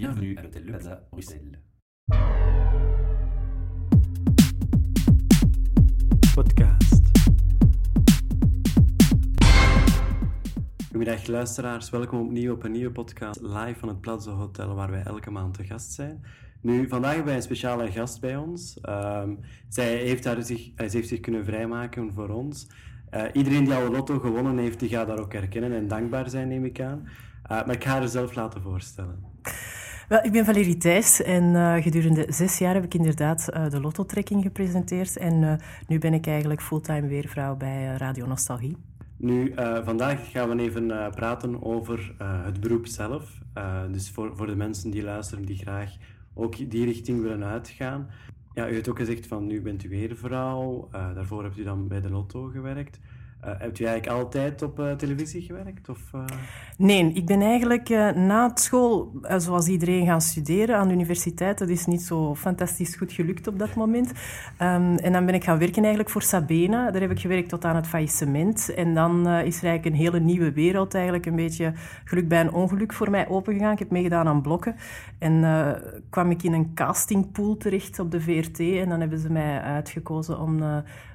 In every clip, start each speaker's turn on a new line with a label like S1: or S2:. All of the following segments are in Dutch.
S1: Bienvenue à l'hôtel Le Plaza, Bruxelles.
S2: Podcast. Goedemiddag luisteraars, welkom opnieuw op een nieuwe podcast live van het Plaza Hotel waar wij elke maand te gast zijn. Nu, vandaag hebben wij een speciale gast bij ons. Ehm, zij, heeft daar zich, eh, heeft zich kunnen vrijmaken voor ons. Eh, iedereen die al een lotto gewonnen heeft, die gaat daar ook herkennen en dankbaar zijn, neem ik aan. Eh, maar ik ga haar zelf laten voorstellen.
S3: Wel, ik ben Valerie Thijs en uh, gedurende zes jaar heb ik inderdaad uh, de Lotto-trekking gepresenteerd. En uh, nu ben ik eigenlijk fulltime weervrouw bij Radio Nostalgie.
S2: Nu, vandaag gaan we even praten over het beroep zelf. dus voor, voor de mensen die luisteren, die graag ook die richting willen uitgaan. Ja, u hebt ook gezegd van nu bent u weervrouw. daarvoor hebt u dan bij de Lotto gewerkt. Uh, hebt u eigenlijk altijd op uh, televisie gewerkt? Of, uh...
S3: Nee, ik ben eigenlijk na school, zoals iedereen, gaan studeren aan de universiteit. Dat is niet zo fantastisch goed gelukt op dat moment. Um, en dan ben ik gaan werken eigenlijk voor Sabena. Daar heb ik gewerkt tot aan het faillissement. En dan is er eigenlijk een hele nieuwe wereld, eigenlijk een beetje geluk bij een ongeluk voor mij opengegaan. Ik heb meegedaan aan blokken. En kwam ik in een castingpool terecht op de VRT. En dan hebben ze mij uitgekozen om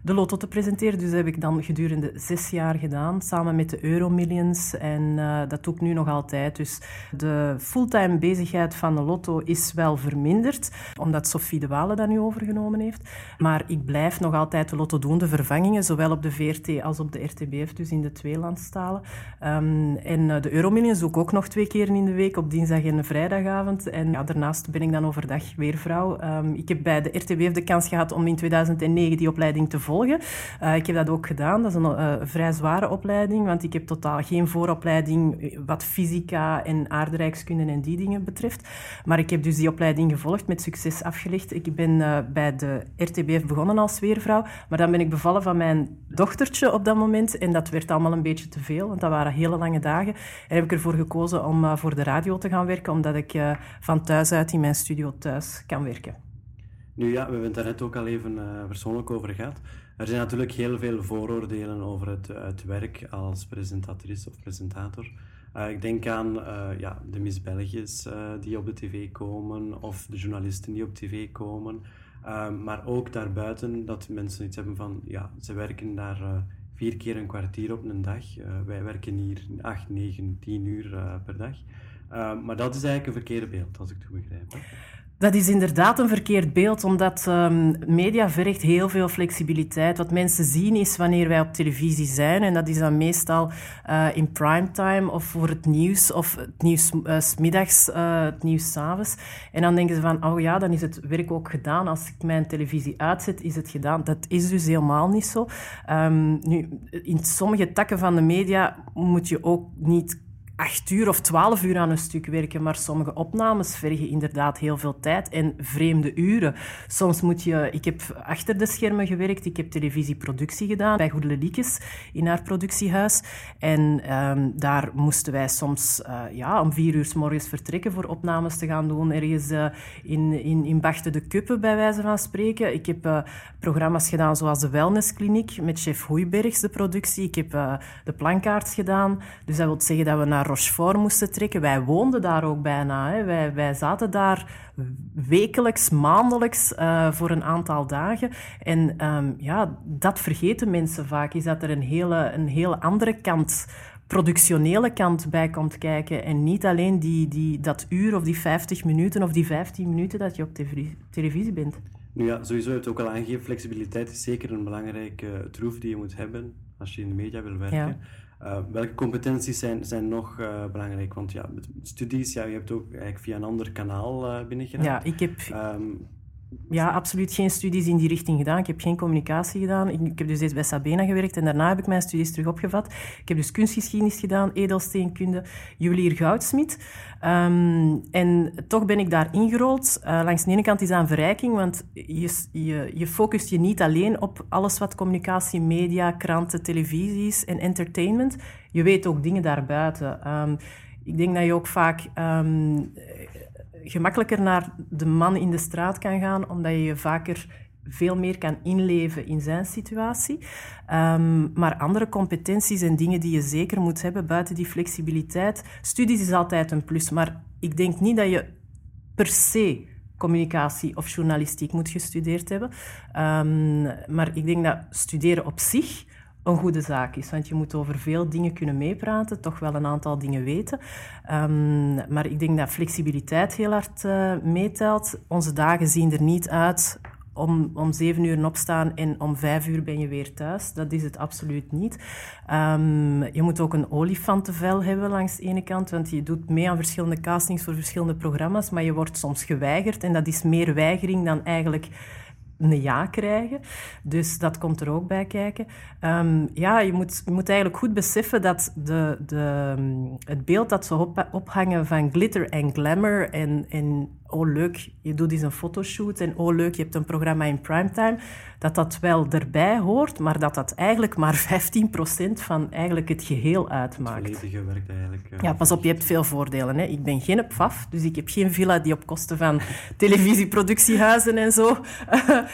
S3: de lotto te presenteren. Dus heb ik dan gedurende zes jaar gedaan, samen met de Euromillions. En uh, dat doe ik nu nog altijd. Dus de fulltime bezigheid van de lotto is wel verminderd, omdat Sophie de Walen dat nu overgenomen heeft. Maar ik blijf nog altijd de lotto doen, de vervangingen, zowel op de VRT als op de RTBF, dus in de tweelandstalen. Um, en uh, de Euromillions doe ik ook nog twee keer in de week, op dinsdag en vrijdagavond. En daarnaast ben ik dan overdag weervrouw. Um, ik heb bij de RTBF de kans gehad om in 2009 die opleiding te volgen. Uh, ik heb dat ook gedaan. Dat is een uh, vrij zware opleiding, want ik heb totaal geen vooropleiding wat fysica en aardrijkskunde en die dingen betreft. Maar ik heb dus die opleiding gevolgd, met succes afgelegd. Ik ben uh, bij de RTBF begonnen als weervrouw, maar dan ben ik bevallen van mijn dochtertje op dat moment en dat werd allemaal een beetje te veel, want dat waren hele lange dagen. En heb ik ervoor gekozen om voor de radio te gaan werken, omdat ik van thuis uit in mijn studio thuis kan werken.
S2: Nu ja, we hebben het daar net ook al even persoonlijk over gehad. Er zijn natuurlijk heel veel vooroordelen over het, werk als presentatrice of presentator. Uh, ik denk aan uh, ja, de Miss uh, die op de tv komen of de journalisten die op tv komen. maar ook daarbuiten dat mensen iets hebben van, ja, ze werken daar vier keer een kwartier op een dag. wij werken hier acht, negen, tien uur per dag. maar dat is eigenlijk een verkeerde beeld, als ik het goed begrijp.
S3: Dat is inderdaad een verkeerd beeld, omdat um, media vergt heel veel flexibiliteit. Wat mensen zien is wanneer wij op televisie zijn, en dat is dan meestal uh, in primetime of voor het nieuws, of het nieuws uh, het nieuws. En dan denken ze van, oh ja, dan is het werk ook gedaan. Als ik mijn televisie uitzet, is het gedaan. Dat is dus helemaal niet zo. Um, nu, in sommige takken van de media moet je ook niet acht uur of twaalf uur aan een stuk werken, maar sommige opnames vergen inderdaad heel veel tijd en vreemde uren. Soms moet je... Ik heb achter de schermen gewerkt, ik heb televisieproductie gedaan bij Goedele Liekes in haar productiehuis. En um, daar moesten wij soms uh, ja, om vier uur s morgens vertrekken voor opnames te gaan doen. Ergens uh, in, in, in Bachten de Kuppen, bij wijze van spreken. Ik heb uh, programma's gedaan zoals de Wellnesskliniek met chef Hoeibergs, de productie. Ik heb de plankaarts gedaan. Dus dat wil zeggen dat we naar Rochefort moesten trekken. Wij woonden daar ook bijna. Hè. Wij, wij zaten daar wekelijks, maandelijks uh, voor een aantal dagen. En um, ja, dat vergeten mensen vaak, is dat er een hele, een hele andere kant productionele kant bij komt kijken en niet alleen die, die, dat uur of die 50 minuten of die 15 minuten dat je op televisie bent.
S2: Nu ja, sowieso heb je ook al aangegeven, flexibiliteit is zeker een belangrijke troef die je moet hebben als je in de media wil werken. Ja. Uh, welke competenties zijn, zijn nog uh, belangrijk? Want ja, studies, ja, je hebt ook eigenlijk via een ander kanaal uh, binnengeraakt.
S3: Ja, ik heb... Um, ja, absoluut geen studies in die richting gedaan. Ik heb geen communicatie gedaan. Ik, heb dus eerst bij Sabena gewerkt en daarna heb ik mijn studies terug opgevat. Ik heb dus kunstgeschiedenis gedaan, edelsteenkunde, juwelier goudsmit. Um, en toch ben ik daar ingerold. Uh, langs de ene kant is een verrijking, want je, je, je focust je niet alleen op alles wat communicatie, media, kranten, televisies en entertainment. Je weet ook dingen daarbuiten. Um, ik denk dat je ook vaak um, gemakkelijker naar de man in de straat kan gaan, omdat je je vaker veel meer kan inleven in zijn situatie. Um, maar andere competenties en dingen die je zeker moet hebben buiten die flexibiliteit. Studies is altijd een plus, maar ik denk niet dat je per se communicatie of journalistiek moet gestudeerd hebben. Ehm, maar ik denk dat studeren op zich een goede zaak is. Want je moet over veel dingen kunnen meepraten, toch wel een aantal dingen weten. Um, maar ik denk dat flexibiliteit heel hard uh, meetelt. Onze dagen zien er niet uit om, om zeven uur opstaan en om vijf uur ben je weer thuis. Dat is het absoluut niet. Um, je moet ook een olifantenvel hebben langs de ene kant, want je doet mee aan verschillende castings voor verschillende programma's, maar je wordt soms geweigerd en dat is meer weigering dan eigenlijk een ja krijgen. Dus dat komt er ook bij kijken. Um, ja, je moet, je moet eigenlijk goed beseffen dat de, de, het beeld dat ze op, ophangen van glitter en glamour en oh leuk, je doet eens een fotoshoot en oh leuk, je hebt een programma in primetime, dat dat wel erbij hoort, maar dat dat eigenlijk maar 15% van eigenlijk het geheel uitmaakt.
S2: Het volledige werk eigenlijk.
S3: ja, pas op, je hebt veel voordelen. Hè. Ik ben geen PFAF, dus ik heb geen villa die op kosten van televisieproductiehuizen en zo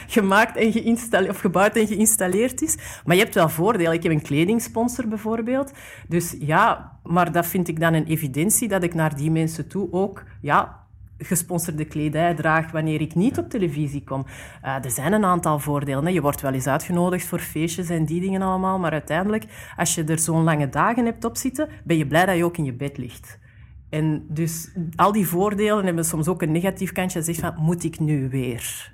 S3: gemaakt en geïnstalleerd, of gebouwd en geïnstalleerd is. Maar je hebt wel voordelen. Ik heb een kledingsponsor bijvoorbeeld. Dus ja, maar dat vind ik dan een evidentie dat ik naar die mensen toe ook ja, gesponsorde kledij draag wanneer ik niet op televisie kom. Uh, er zijn een aantal voordelen. Hè. Je wordt wel eens uitgenodigd voor feestjes en die dingen allemaal, maar uiteindelijk, als je er zo'n lange dagen hebt op zitten, ben je blij dat je ook in je bed ligt. En dus al die voordelen hebben soms ook een negatief kantje. Je zegt van, moet ik nu weer?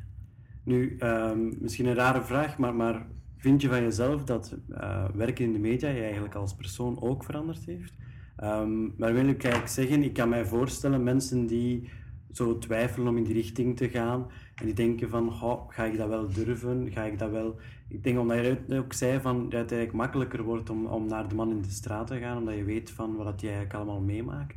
S2: Nu, um, misschien een rare vraag, maar, maar vind je van jezelf dat uh, werken in de media je eigenlijk als persoon ook veranderd heeft? Um, maar wil ik eigenlijk zeggen, ik kan mij voorstellen, mensen die zo twijfelen om in die richting te gaan. En die denken van, ga ik dat wel durven? Ga ik dat wel... Ik denk omdat je ook zei van, dat het eigenlijk makkelijker wordt om, om naar de man in de straat te gaan, omdat je weet van wat hij eigenlijk allemaal meemaakt.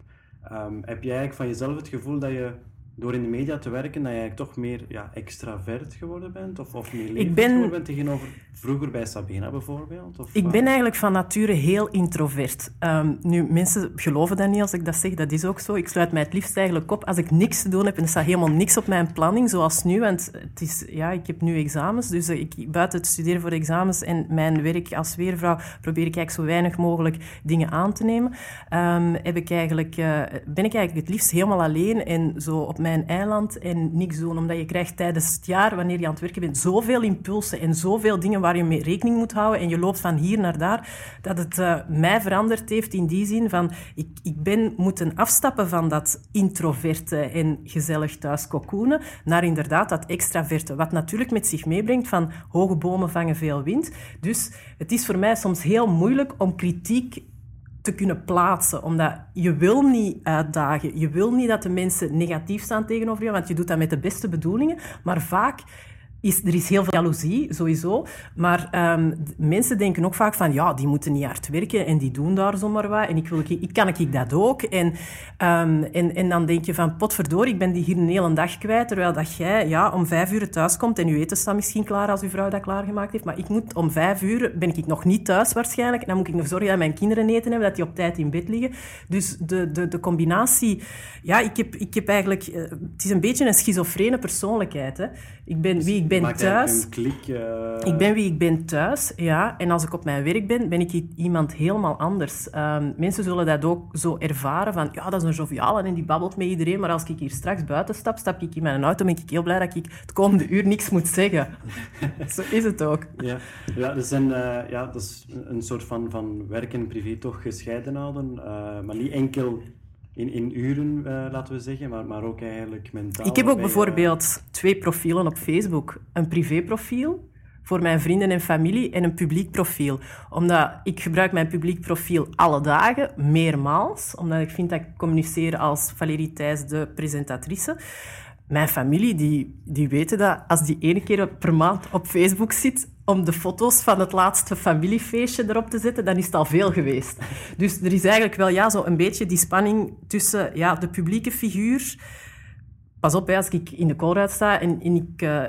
S2: Um, heb jij eigenlijk van jezelf het gevoel dat je door in de media te werken, dat jij toch meer ja, extravert geworden bent? Of, of meer levend ben... geworden bent tegenover vroeger bij Sabina bijvoorbeeld? Of,
S3: ik ben eigenlijk van nature heel introvert. Um, nu, mensen geloven dat niet als ik dat zeg, dat is ook zo. Ik sluit mij het liefst eigenlijk op als ik niks te doen heb en er staat helemaal niks op mijn planning, zoals nu. Want het is, ja, ik heb nu examens, dus ik, buiten het studeren voor examens en mijn werk als weervrouw probeer ik eigenlijk zo weinig mogelijk dingen aan te nemen. Um, heb ik eigenlijk, uh, ben ik eigenlijk het liefst helemaal alleen en zo op mijn eiland en niks doen. Omdat je krijgt tijdens het jaar, wanneer je aan het werken bent, zoveel impulsen en zoveel dingen waar je mee rekening moet houden. En je loopt van hier naar daar. Dat het uh, mij veranderd heeft in die zin van... Ik, ik ben moeten afstappen van dat introverte en gezellig thuis kokoenen naar inderdaad dat extraverte. Wat natuurlijk met zich meebrengt van hoge bomen vangen veel wind. Dus het is voor mij soms heel moeilijk om kritiek te kunnen plaatsen. Omdat je wil niet uitdagen. Je wil niet dat de mensen negatief staan tegenover je, want je doet dat met de beste bedoelingen. Maar vaak is, er is heel veel jaloezie, sowieso. Maar um, mensen denken ook vaak van, ja, die moeten niet hard werken en die doen daar zomaar wat. En ik, wil, ik, kan ik dat ook? En, um, en, en dan denk je van, potverdorie, ik ben die hier een hele dag kwijt. Terwijl dat jij ja, om vijf uur thuis komt en je eten staat misschien klaar als uw vrouw dat klaargemaakt heeft. Maar ik moet om vijf uur, ben ik nog niet thuis waarschijnlijk. En dan moet ik nog zorgen dat mijn kinderen eten hebben, dat die op tijd in bed liggen. Dus de, de, de combinatie... Ja, ik heb, ik heb eigenlijk... Uh, het is een beetje een schizofrene persoonlijkheid. Hè. Ik ben wie ben thuis.
S2: Klik, uh...
S3: Ik ben wie ik ben thuis, ja. En als ik op mijn werk ben, ben ik iemand helemaal anders. Um, mensen zullen dat ook zo ervaren van, ja, dat is een joviale en die babbelt met iedereen. Maar als ik hier straks buiten stap, stap ik in mijn auto, ben ik heel blij dat ik het komende uur niks moet zeggen. zo is het ook.
S2: Ja, ja, dat, zijn, uh, ja dat is een soort van, van werk en privé toch gescheiden houden. Uh, maar niet enkel in, in uren, uh, laten we zeggen, maar, maar ook eigenlijk mentaal.
S3: Ik heb ook bijvoorbeeld twee profielen op Facebook. Een privéprofiel voor mijn vrienden en familie en een publiek profiel. Omdat ik gebruik mijn publiek profiel alle dagen, meermaals. Omdat ik vind dat ik communiceer als Valerie Thijs, de presentatrice. Mijn familie, die, die weten dat als die ene keer per maand op Facebook zit om de foto's van het laatste familiefeestje erop te zetten, dan is het al veel geweest. Dus er is eigenlijk wel ja, zo een beetje die spanning tussen ja, de publieke figuur Pas op, als ik in de koolruit sta en, en, ik, uh,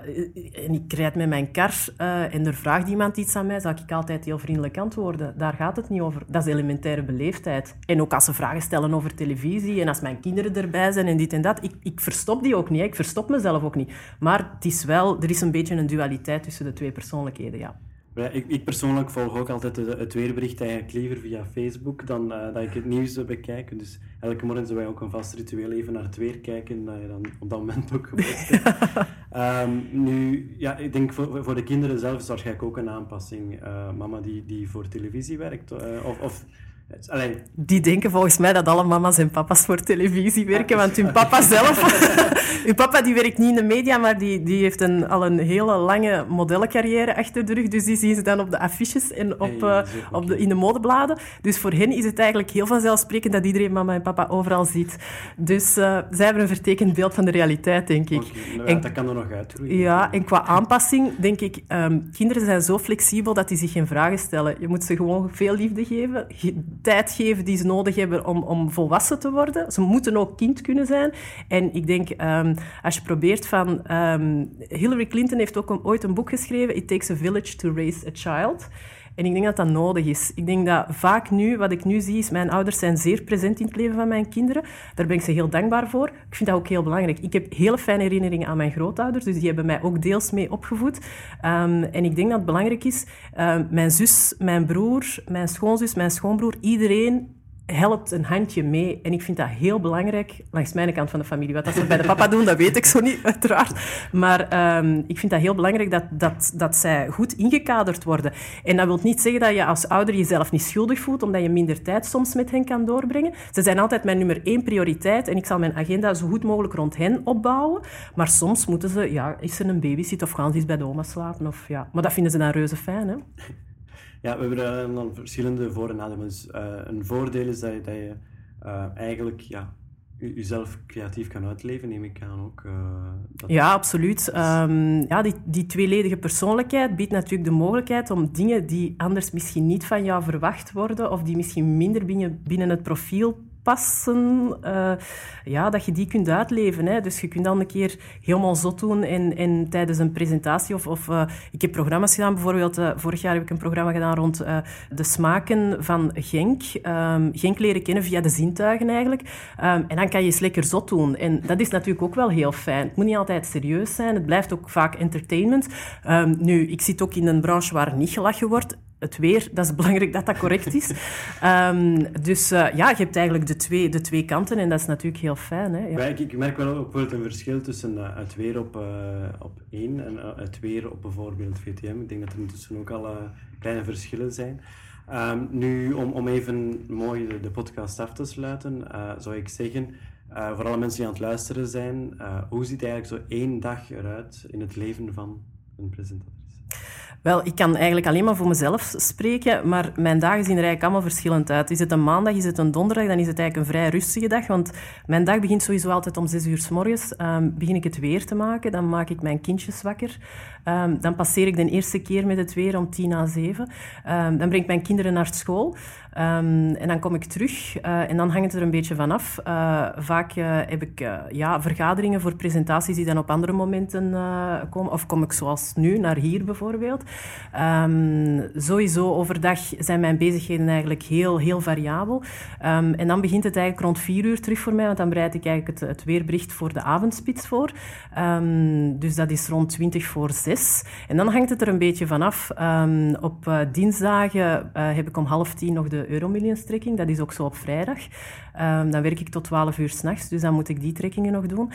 S3: en ik rijd met mijn kar uh, en er vraagt iemand iets aan mij, zal ik altijd heel vriendelijk antwoorden. Daar gaat het niet over. Dat is elementaire beleefdheid. En ook als ze vragen stellen over televisie en als mijn kinderen erbij zijn en dit en dat, ik, ik verstop die ook niet. Ik verstop mezelf ook niet. Maar het is wel, er is een beetje een dualiteit tussen de twee persoonlijkheden, ja.
S2: Ja, ik, ik, persoonlijk volg ook altijd het weerbericht eigenlijk liever via Facebook dan uh, dat ik het nieuws bekijk. Dus elke morgen zullen wij ook een vast ritueel even naar het weer kijken, dat je dan op dat moment ook gebeurt. um, nu, ja, ik denk voor, voor de kinderen zelf is waarschijnlijk ook een aanpassing. Uh, mama die, die voor televisie werkt, uh, of, of Allee.
S3: Die denken volgens mij dat alle mama's en papa's voor televisie werken, want hun papa zelf... hun papa die werkt niet in de media, maar die, die heeft een, al een hele lange modellencarrière achter de rug. Dus die zien ze dan op de affiches en op, hey, uh, op de, in de modebladen. Dus voor hen is het eigenlijk heel vanzelfsprekend dat iedereen mama en papa overal ziet. Dus uh, zij hebben een vertekend beeld van de realiteit, denk ik.
S2: Okay. Nou, en, dat kan er nog uitgroeien.
S3: Ja, en qua aanpassing denk ik... Um, kinderen zijn zo flexibel dat die zich geen vragen stellen. Je moet ze gewoon veel liefde geven tijd geven die ze nodig hebben om, om volwassen te worden. Ze moeten ook kind kunnen zijn. En ik denk, um, als je probeert van... Um, Hillary Clinton heeft ook ooit een boek geschreven, It Takes a Village to Raise a Child. En ik denk dat dat nodig is. Ik denk dat vaak nu, wat ik nu zie, is mijn ouders zijn zeer present in het leven van mijn kinderen. Daar ben ik ze heel dankbaar voor. Ik vind dat ook heel belangrijk. Ik heb hele fijne herinneringen aan mijn grootouders, dus die hebben mij ook deels mee opgevoed. Um, en ik denk dat het belangrijk is, um, mijn zus, mijn broer, mijn schoonzus, mijn schoonbroer, iedereen helpt een handje mee. En ik vind dat heel belangrijk, langs mijn kant van de familie. Wat dat ze bij de papa doen, dat weet ik zo niet, uiteraard. Maar um, ik vind dat heel belangrijk dat, dat, dat zij goed ingekaderd worden. En dat wil niet zeggen dat je als ouder jezelf niet schuldig voelt, omdat je minder tijd soms met hen kan doorbrengen. Ze zijn altijd mijn nummer één prioriteit en ik zal mijn agenda zo goed mogelijk rond hen opbouwen. Maar soms moeten ze, ja, is er een babysit of gaan ze eens bij de oma slapen? Of, ja. Maar dat vinden ze dan reuze fijn, hè?
S2: Ja, we hebben dan verschillende voor- en nadelen. Dus, uh, een voordeel is dat je, dat je uh, eigenlijk ja, jezelf creatief kan uitleven, neem ik aan ook. Uh,
S3: dat ja, absoluut. Um, ja, die, die tweeledige persoonlijkheid biedt natuurlijk de mogelijkheid om dingen die anders misschien niet van jou verwacht worden, of die misschien minder binnen, binnen het profiel passen, uh, ja, dat je die kunt uitleven. Hè. Dus je kunt dan een keer helemaal zot doen en, en tijdens een presentatie. Of, of uh, ik heb programma's gedaan, bijvoorbeeld uh, vorig jaar heb ik een programma gedaan rond de smaken van Genk. Um, Genk leren kennen via de zintuigen eigenlijk. Um, en dan kan je eens lekker zot doen. En dat is natuurlijk ook wel heel fijn. Het moet niet altijd serieus zijn, het blijft ook vaak entertainment. Um, nu, ik zit ook in een branche waar niet gelachen wordt het weer, dat is belangrijk dat dat correct is. um, dus uh, ja, je hebt eigenlijk de twee, de twee kanten en dat is natuurlijk heel fijn. Hè?
S2: Ja. Ik, ik, merk wel ook bijvoorbeeld een verschil tussen uh, het weer op, uh, op één en het weer op bijvoorbeeld VTM. Ik denk dat er intussen ook al kleine verschillen zijn. Um, nu, om, om even mooi de, de podcast af te sluiten, zou ik zeggen, voor alle mensen die aan het luisteren zijn, hoe ziet eigenlijk zo één dag eruit in het leven van een presentator?
S3: Wel, ik kan eigenlijk alleen maar voor mezelf spreken, maar mijn dagen zien er eigenlijk allemaal verschillend uit. Is het een maandag, is het een donderdag, dan is het eigenlijk een vrij rustige dag, want mijn dag begint sowieso altijd om zes uur s morgens. Um, begin ik het weer te maken, dan maak ik mijn kindjes wakker. Um, dan passeer ik de eerste keer met het weer om tien na zeven. Um, dan breng ik mijn kinderen naar school. En dan kom ik terug uh, en dan hangt het er een beetje vanaf. Uh, vaak uh, heb ik ja, vergaderingen voor presentaties die dan op andere momenten komen. Of kom ik zoals nu, naar hier bijvoorbeeld. Um, sowieso overdag zijn mijn bezigheden eigenlijk heel, heel variabel. Um, en dan begint het eigenlijk rond vier uur terug voor mij, want dan bereid ik eigenlijk het, weerbericht voor de avondspits voor. dus dat is rond twintig voor zes. En dan hangt het er een beetje vanaf. op dinsdagen heb ik om half tien nog de Euromillions-trekking. Dat is ook zo op vrijdag. Dan werk ik tot 12 uur s'nachts, dus dan moet ik die trekkingen nog doen.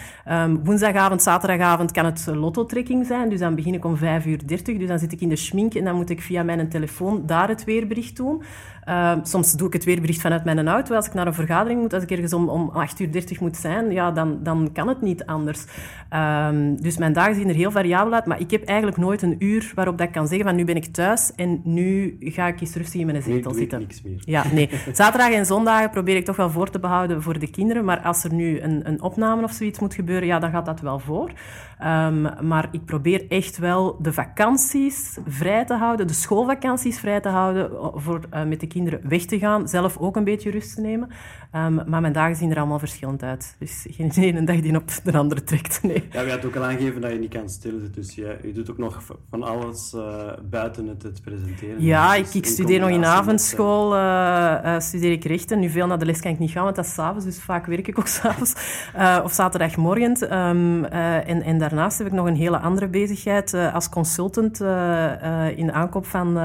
S3: Woensdagavond, zaterdagavond kan het lotto-trekking zijn, dus dan begin ik om 5 uur 30. Dus dan zit ik de schmink en dan moet ik via mijn telefoon daar het weerbericht doen. Um, soms doe ik het weerbericht vanuit mijn auto. Als ik naar een vergadering moet, als ik ergens om, om 8 uur 30 moet zijn, ja, dan, dan kan het niet anders. dus mijn dagen zien er heel variabel uit, maar ik heb eigenlijk nooit een uur waarop dat ik kan zeggen van nu ben ik thuis en nu ga ik eens rustig in mijn zetel
S2: nee,
S3: zitten.
S2: Niks meer.
S3: Ja, nee. Zaterdag en zondagen probeer ik toch wel voor te behouden voor de kinderen. Maar als er nu een, een opname of zoiets moet gebeuren, ja, dan gaat dat wel voor. Um, maar ik probeer echt wel de vakanties vrij te houden, de schoolvakanties vrij te houden voor, uh, met de kinderen kinderen weg te gaan, zelf ook een beetje rust te nemen. Ehm, maar mijn dagen zien er allemaal verschillend uit. Dus geen ene dag die op de andere trekt. Nee.
S2: Ja, je had ook al aangegeven dat je niet kan stilzitten. Dus je, je doet ook nog van alles uh, buiten het, het, presenteren.
S3: Ja, dus ik, ik studeer nog in avondschool. Uh, studeer ik rechten. Nu veel naar de les kan ik niet gaan, want dat is s'avonds. Dus vaak werk ik ook s'avonds. Of zaterdagmorgen. Um, en, en daarnaast heb ik nog een hele andere bezigheid als consultant in de aankoop van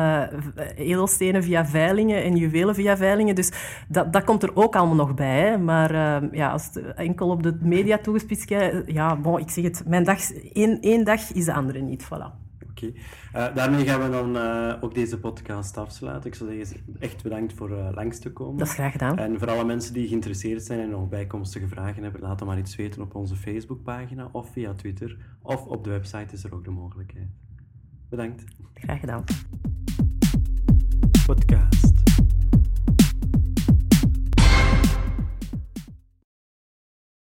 S3: edelstenen via veilingen en juwelen via veilingen. Dus dat, dat komt er ook allemaal nog bij. Hè. Maar ja, als het enkel op de media toegespitst ja, bon, ik zeg het, mijn dag, één, één dag is de andere niet. Voilà.
S2: Oké. Okay. Uh, daarmee gaan we dan uh, ook deze podcast afsluiten. Ik zou zeggen, echt bedankt voor uh, langs te komen.
S3: Dat is graag gedaan.
S2: En voor alle mensen die geïnteresseerd zijn en nog bijkomstige vragen hebben, laat dan maar iets weten op onze Facebookpagina of via Twitter. Of op de website is er ook de mogelijkheid. Bedankt.
S3: Graag gedaan.
S2: Podcast.